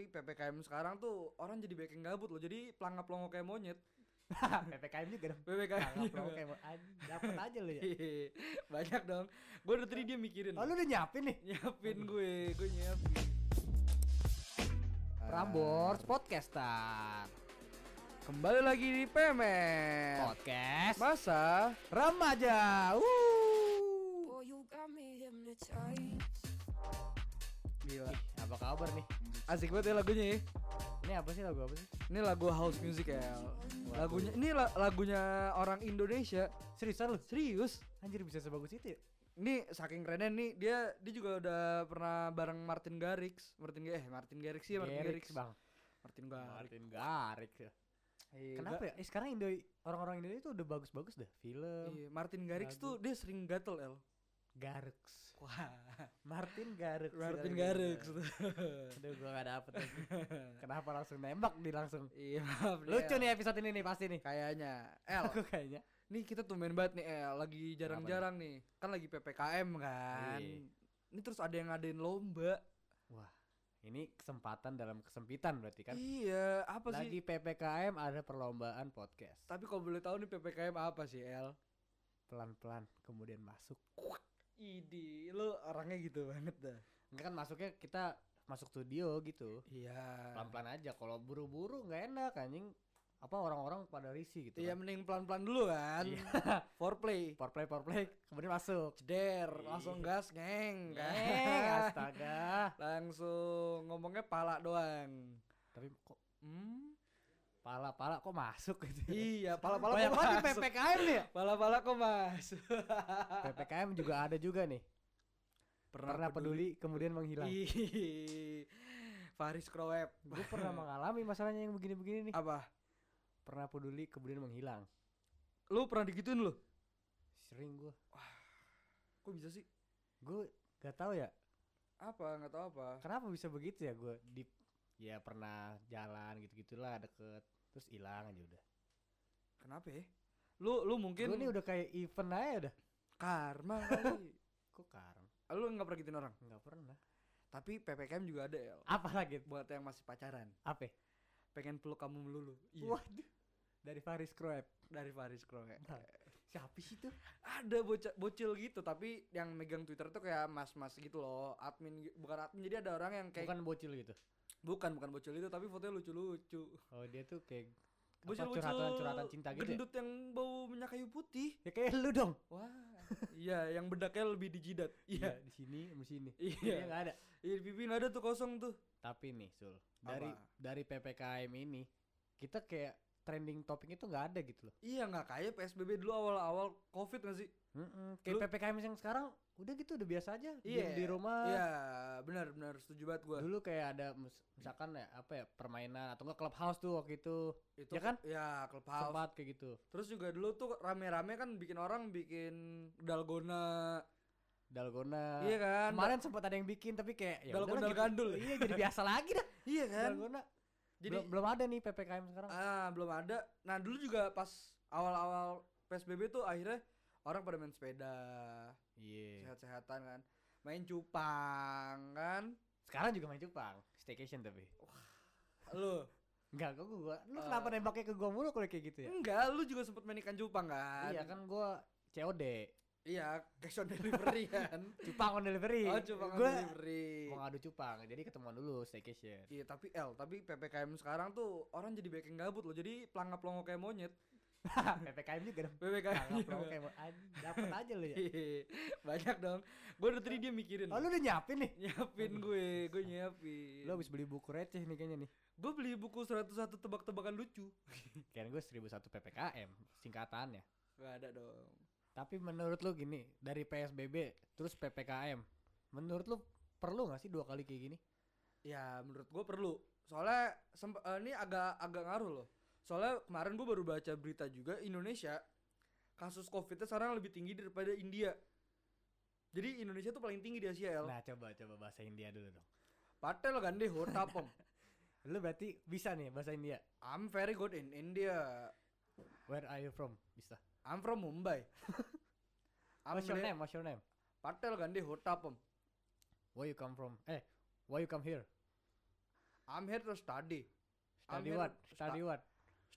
tapi PPKM sekarang tuh orang jadi banyak yang gabut loh. Jadi pelangap pelongo kayak monyet. PPKM juga dong. PPKM. Lo kayak dapat aja lu ya. Banyak dong. Gue udah tadi dia mikirin. Oh lu udah nyiapin nih? Nyiapin gue, gue nyiapin. Prambors Podcastan Kembali lagi di Pemen. Podcast Masa Remaja. Uh. Boy, you got me hypnotized. gila. Ih, apa kabar nih? Asik banget ya lagunya ya. Ini apa sih lagu apa sih? Ini lagu house music ya. Lagunya ini la- lagunya orang Indonesia. Seriusan lu? Serius. Anjir bisa sebagus itu ya? Ini saking kerennya nih dia dia juga udah pernah bareng Martin Garrix. Martin eh Martin Garrix sih Martin Garrix. Bang. Martin Garrix. Martin Garrix ya. Iya, Kenapa ya? Eh sekarang Indo orang-orang Indonesia tuh udah bagus-bagus dah. Film, Iya, Martin Garrix lagu. tuh dia sering gatel El. Garrix. Wah, Martin Garrix. Martin Garrix. Aduh gua gak dapet lagi. Kenapa langsung nembak di langsung? iya, maaf Lucu nih episode ini nih pasti nih. Kayaknya. El, Aku kayaknya. nih kita tumben banget nih El, lagi jarang-jarang nih. Kan lagi PPKM kan. Iya. Ini terus ada yang ngadain lomba. Wah, ini kesempatan dalam kesempitan berarti kan? Iya, apa sih? Lagi PPKM ada perlombaan podcast. Tapi kalau boleh tahu nih PPKM apa sih, El? Pelan-pelan kemudian masuk. Idi, lu orangnya gitu banget dah. Enggak kan masuknya kita masuk studio gitu. Iya. Pelan-pelan aja. Kalau buru-buru nggak enak anjing. Apa orang-orang pada risih gitu. Iya kan. mending pelan-pelan dulu kan. Iya. Foreplay. Foreplay foreplay kemudian masuk. Ceder, langsung gas, ngeng. Eh, astaga. langsung ngomongnya pala doang. Tapi kok Hmm? Pala-pala kok masuk gitu. Iya, pala-pala Banyak kok masuk. PPKM nih ya. Pala-pala kok masuk. PPKM juga ada juga nih. Pernah, peduli. kemudian menghilang. Ih, Faris Croweb. Gue pernah mengalami masalahnya yang begini-begini nih. Apa? Pernah peduli kemudian menghilang. Lu pernah digituin lu? Sering gue. Kok bisa sih? Gue gak tahu ya. Apa? Nggak tahu apa. Kenapa bisa begitu ya gue di ya pernah jalan gitu-gitulah deket terus hilang aja udah. Kenapa ya? Lu lu mungkin Gue nih udah kayak event aja udah. karma kali. Kok karang? lu nggak pernah gituin orang. Nggak pernah. Tapi PPKM juga ada ya. Apa lagi? Buat yang masih pacaran. Apa? Pengen peluk kamu melulu. Iya. Waduh. Dari Faris Kroep. Dari Faris Croweb. Siapa sih tuh? ada bocah bocil gitu tapi yang megang Twitter tuh kayak mas-mas gitu loh admin bukan admin jadi ada orang yang kayak Bukan bocil gitu. Bukan bukan bocil itu tapi fotonya lucu-lucu Oh dia tuh kayak apa, bocil-bocil curhatan-curhatan cinta gitu ya? gendut yang bau minyak kayu putih Ya kayak lu dong. wah iya yang bedaknya lebih di jidat iya di sini sama sini. Iya. Nggak ada. iya di pipi ada tuh kosong tuh Tapi nih Sul, dari Apa? dari PPKM ini kita kayak trending topik itu nggak ada gitu loh. iya nggak kayak psbb dulu awal-awal covid nggak sih Mm-mm, Kayak Lu- PPKM yang sekarang udah gitu udah biasa aja. iya Diem di rumah. iya benar benar setuju banget gua Dulu kayak ada mis- misalkan ya apa ya permainan atau enggak clubhouse tuh waktu itu. itu ya kan? ya clubhouse Sempat kayak gitu. terus juga dulu tuh rame-rame kan bikin orang bikin dalgona Dalgona. Iya kan? Kemarin sempat ada yang bikin tapi kayak ya Dalgona gitu. gandul. Iya jadi biasa lagi dah. iya kan Dalgona. Jadi- belum, belum ada nih PPKM sekarang. Ah, belum ada. Nah, dulu juga pas awal-awal PSBB tuh akhirnya orang pada main sepeda, Iya. sehat-sehatan kan. Main cupang kan. Sekarang juga main cupang, staycation tapi. Lu Enggak, kok gua. Lu Ah. kenapa nembaknya ke gua mulu kalau kayak gitu ya? enggak, lu juga sempet main ikan cupang kan? Iya kan gua COD. Iya, cash on delivery kan. Cupang on delivery. Oh, cupang on Gua delivery. Mau ngadu cupang, jadi ketemuan dulu staycation. Iya, tapi L, tapi PPKM sekarang tuh orang jadi banyak yang gabut loh. Jadi pelangap pelongo kayak monyet. PPKM juga dong. PPKM kayak an- dapet aja lu ya. Iya, Banyak dong. Gue udah tadi dia mikirin. Oh lu udah nyiapin nih? Nyiapin gue, gue nyiapin. Lu habis beli buku receh nih kayaknya nih. Gue beli buku 101 tebak-tebakan lucu. Kirain gue 1001 PPKM singkatannya. Gak ada dong. Tapi menurut lu gini, dari PSBB terus PPKM, menurut lu perlu gak sih dua kali kayak gini? Ya menurut gue perlu. Soalnya eh, ini agak agak ngaruh loh. Soalnya kemarin gue baru baca berita juga Indonesia kasus covidnya sekarang lebih tinggi daripada India. Jadi Indonesia tuh paling tinggi di Asia El. Nah coba coba bahasa India dulu dong. Patel gande hotapom. Lu berarti bisa nih bahasa India. I'm very good in India. Where are you from? Bisa. I'm from Mumbai. I'm What's your name? What's your name? Patel gande hotapom. Where you come from? Eh, why you come here? I'm here to study. Study what? Study stu- what?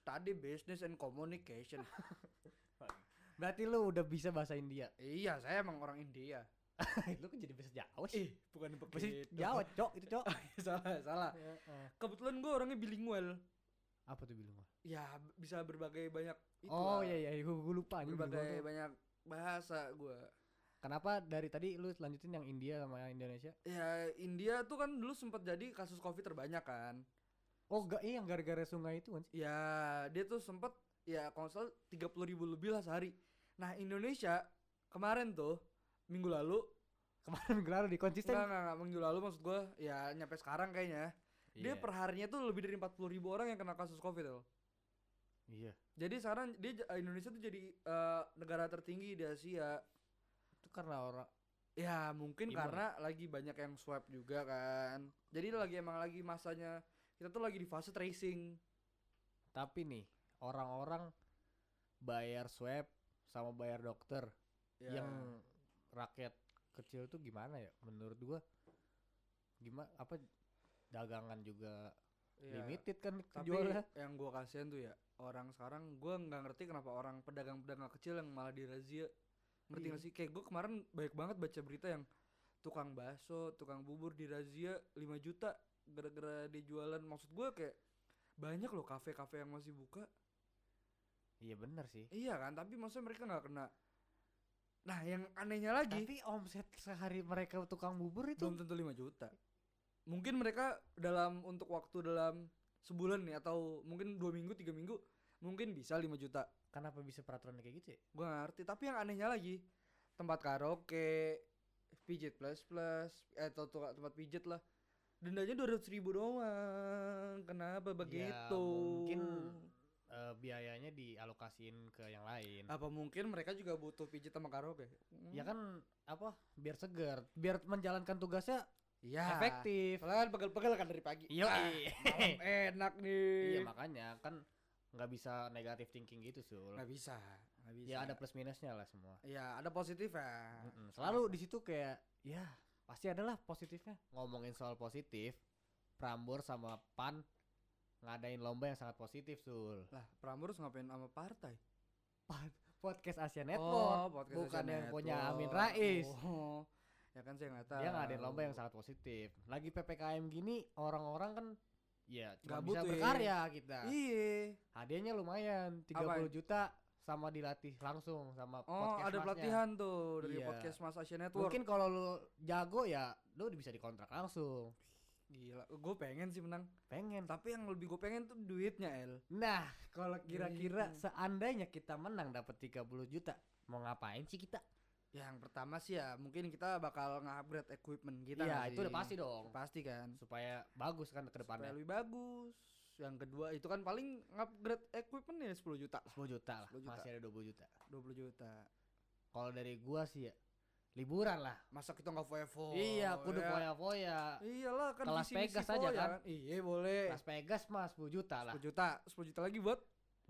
Study business and communication. Berarti lu udah bisa bahasa India. iya, saya emang orang India. lu kan jadi bahasa Jawa sih. Bukan Bahasa begitu. Jawa, Cok, itu, Cok. salah, salah. Kebetulan gue orangnya bilingual. Apa tuh bilang? Ya, bisa berbagai banyak itu Oh iya iya, gue, gue lupa Berbagai bilingual tuh. banyak bahasa gue. Kenapa dari tadi lu lanjutin yang India sama yang Indonesia? Ya, India tuh kan dulu sempat jadi kasus Covid terbanyak kan. Oh, enggak, iya yang gara-gara sungai itu kan. Ya, dia tuh sempat ya nggak salah 30 ribu lebih lah sehari. Nah, Indonesia kemarin tuh minggu lalu Kemarin minggu lalu di konsisten. enggak, enggak, enggak, minggu lalu maksud gue ya nyampe sekarang kayaknya dia Iya. perharinya tuh lebih dari 40 ribu orang yang kena kasus covid loh Iya. jadi sekarang dia j- Indonesia tuh jadi eh, negara tertinggi di Asia Itu karena orang ya mungkin Imun. karena lagi banyak yang swab juga kan jadi lagi emang lagi masanya kita tuh lagi di fase tracing. Tapi nih orang-orang bayar swab sama bayar dokter. Ya, yang rakyat kecil tuh gimana ya? Menurut gua gimana apa dagangan juga ya. limited kan tapi yang gua kasihan tuh ya orang sekarang gua nggak ngerti kenapa orang pedagang-pedagang kecil yang malah dirazia. Ngerti Iya. gak sih? Kayak gua kemarin banyak banget baca berita yang tukang bakso tukang bubur dirazia 5 juta gara-gara dia jualan maksud gua kayak banyak loh kafe-kafe yang masih buka. Iya bener sih. Iya kan tapi maksudnya mereka nggak kena. Nah yang anehnya lagi tapi omset sehari mereka tukang bubur itu belum tentu 5 juta. Mungkin mereka dalam untuk waktu dalam sebulan nih atau mungkin dua minggu tiga minggu mungkin bisa 5 juta. Kenapa bisa peraturan kayak gitu ya? Nggak ngerti. Tapi yang anehnya lagi tempat karaoke pijit plus plus eh, atau tempat pijit lah dendanya dua ratus ribu doang. Kenapa begitu? mungkin eh, biayanya dialokasiin ke yang lain. Apa mungkin mereka juga butuh pijit sama karaoke? Ya kan apa biar segar biar menjalankan tugasnya iya efektif. Soalnya kan pegel-pegel kan dari pagi. Iya, Ah, iya. malam enak nih. Iya makanya kan nggak bisa negatif thinking gitu sul. Nggak bisa nggak bisa. ya ada plus minusnya lah semua. Ya ada positif ya Mm-mm. selalu di situ kayak ya pasti adalah positifnya. Ngomongin soal positif Prambors sama Pan ngadain lomba yang sangat positif sul. Lah Prambors ngapain sama partai? Podcast Asia Network. Podcast bukan Asia yang punya Network. Amin Rais. Oh ya kan saya nggak tahu. dia ngadain lomba yang sangat positif. Lagi ppkm gini orang-orang kan ya cuma Gabut bisa ya. berkarya kita. Iya. Hadiahnya lumayan 30 Apaan? juta sama dilatih langsung sama oh podcast ada pelatihan tuh dari Iya. podcast Mas Asia Network. Mungkin kalau lu jago ya lu bisa dikontrak langsung. Gila gue pengen sih menang. Pengen. Tapi yang lebih gue pengen tuh duitnya El. Nah kalau kira-kira seandainya kita menang dapat 30 juta mau ngapain sih kita? Yang pertama sih ya mungkin kita bakal nge-upgrade equipment kita Iya itu udah pasti dong. Pasti kan. Supaya bagus kan ke supaya depannya. lebih bagus yang kedua itu kan paling upgrade equipment ya 10 juta. 10 juta lah 10 juta. masih ada 20 juta. 20 juta. Kalau dari gua sih ya liburan lah. Masa kita nggak foya-foya iya kudu ya? foya-foya iyalah kan Ke Las visi misi Vegas aja foya kan? iya boleh. Las Vegas mah 10 juta lah. 10 juta 10 juta lagi buat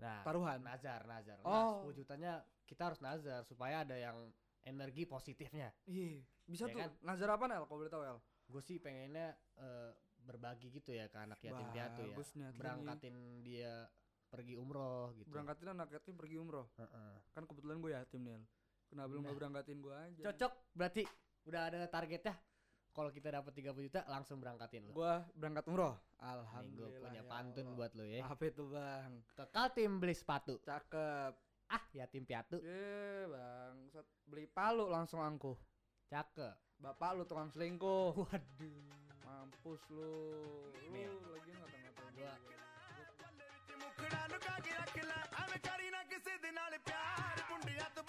nah taruhan. Nazar nazar. Oh. nah 10 jutanya kita harus nazar supaya ada yang energi positifnya. Iya bisa Ya tuh. kan? nazar apa El kalau boleh tahu El gue sih pengennya eh, berbagi gitu ya ke anak yatim piatu ya. Niat berangkatin dia pergi umroh gitu. Berangkatin anak yatim pergi umroh? Heeh. kan kebetulan gue yatim nih kenapa belum Nah. berangkatin gue aja? Cocok berarti udah ada targetnya. Kalau kita dapat 30 juta langsung berangkatin lo gue berangkat umroh. Nih gue alhamdulillah punya ya pantun Allah. buat lo ya. Apa itu bang? Ke Kaltim beli sepatu. Cakep. Ah yatim piatu. Eh bang beli palu langsung angkuh. Cakep. Bapak lu tukang selingkuh. Waduh push lu Nih. lu lagi ngata-ngata gua ਮੁਖੜਾ ਲੁਕਾ ਕੇ ਰੱਖ ਲੈ ਐਵੇਂ ਕਰੀ ਨਾ ਕਿਸੇ ਦੇ ਨਾਲ ਪਿਆਰ ਮੁੰਡਿਆਂ ਤੋਂ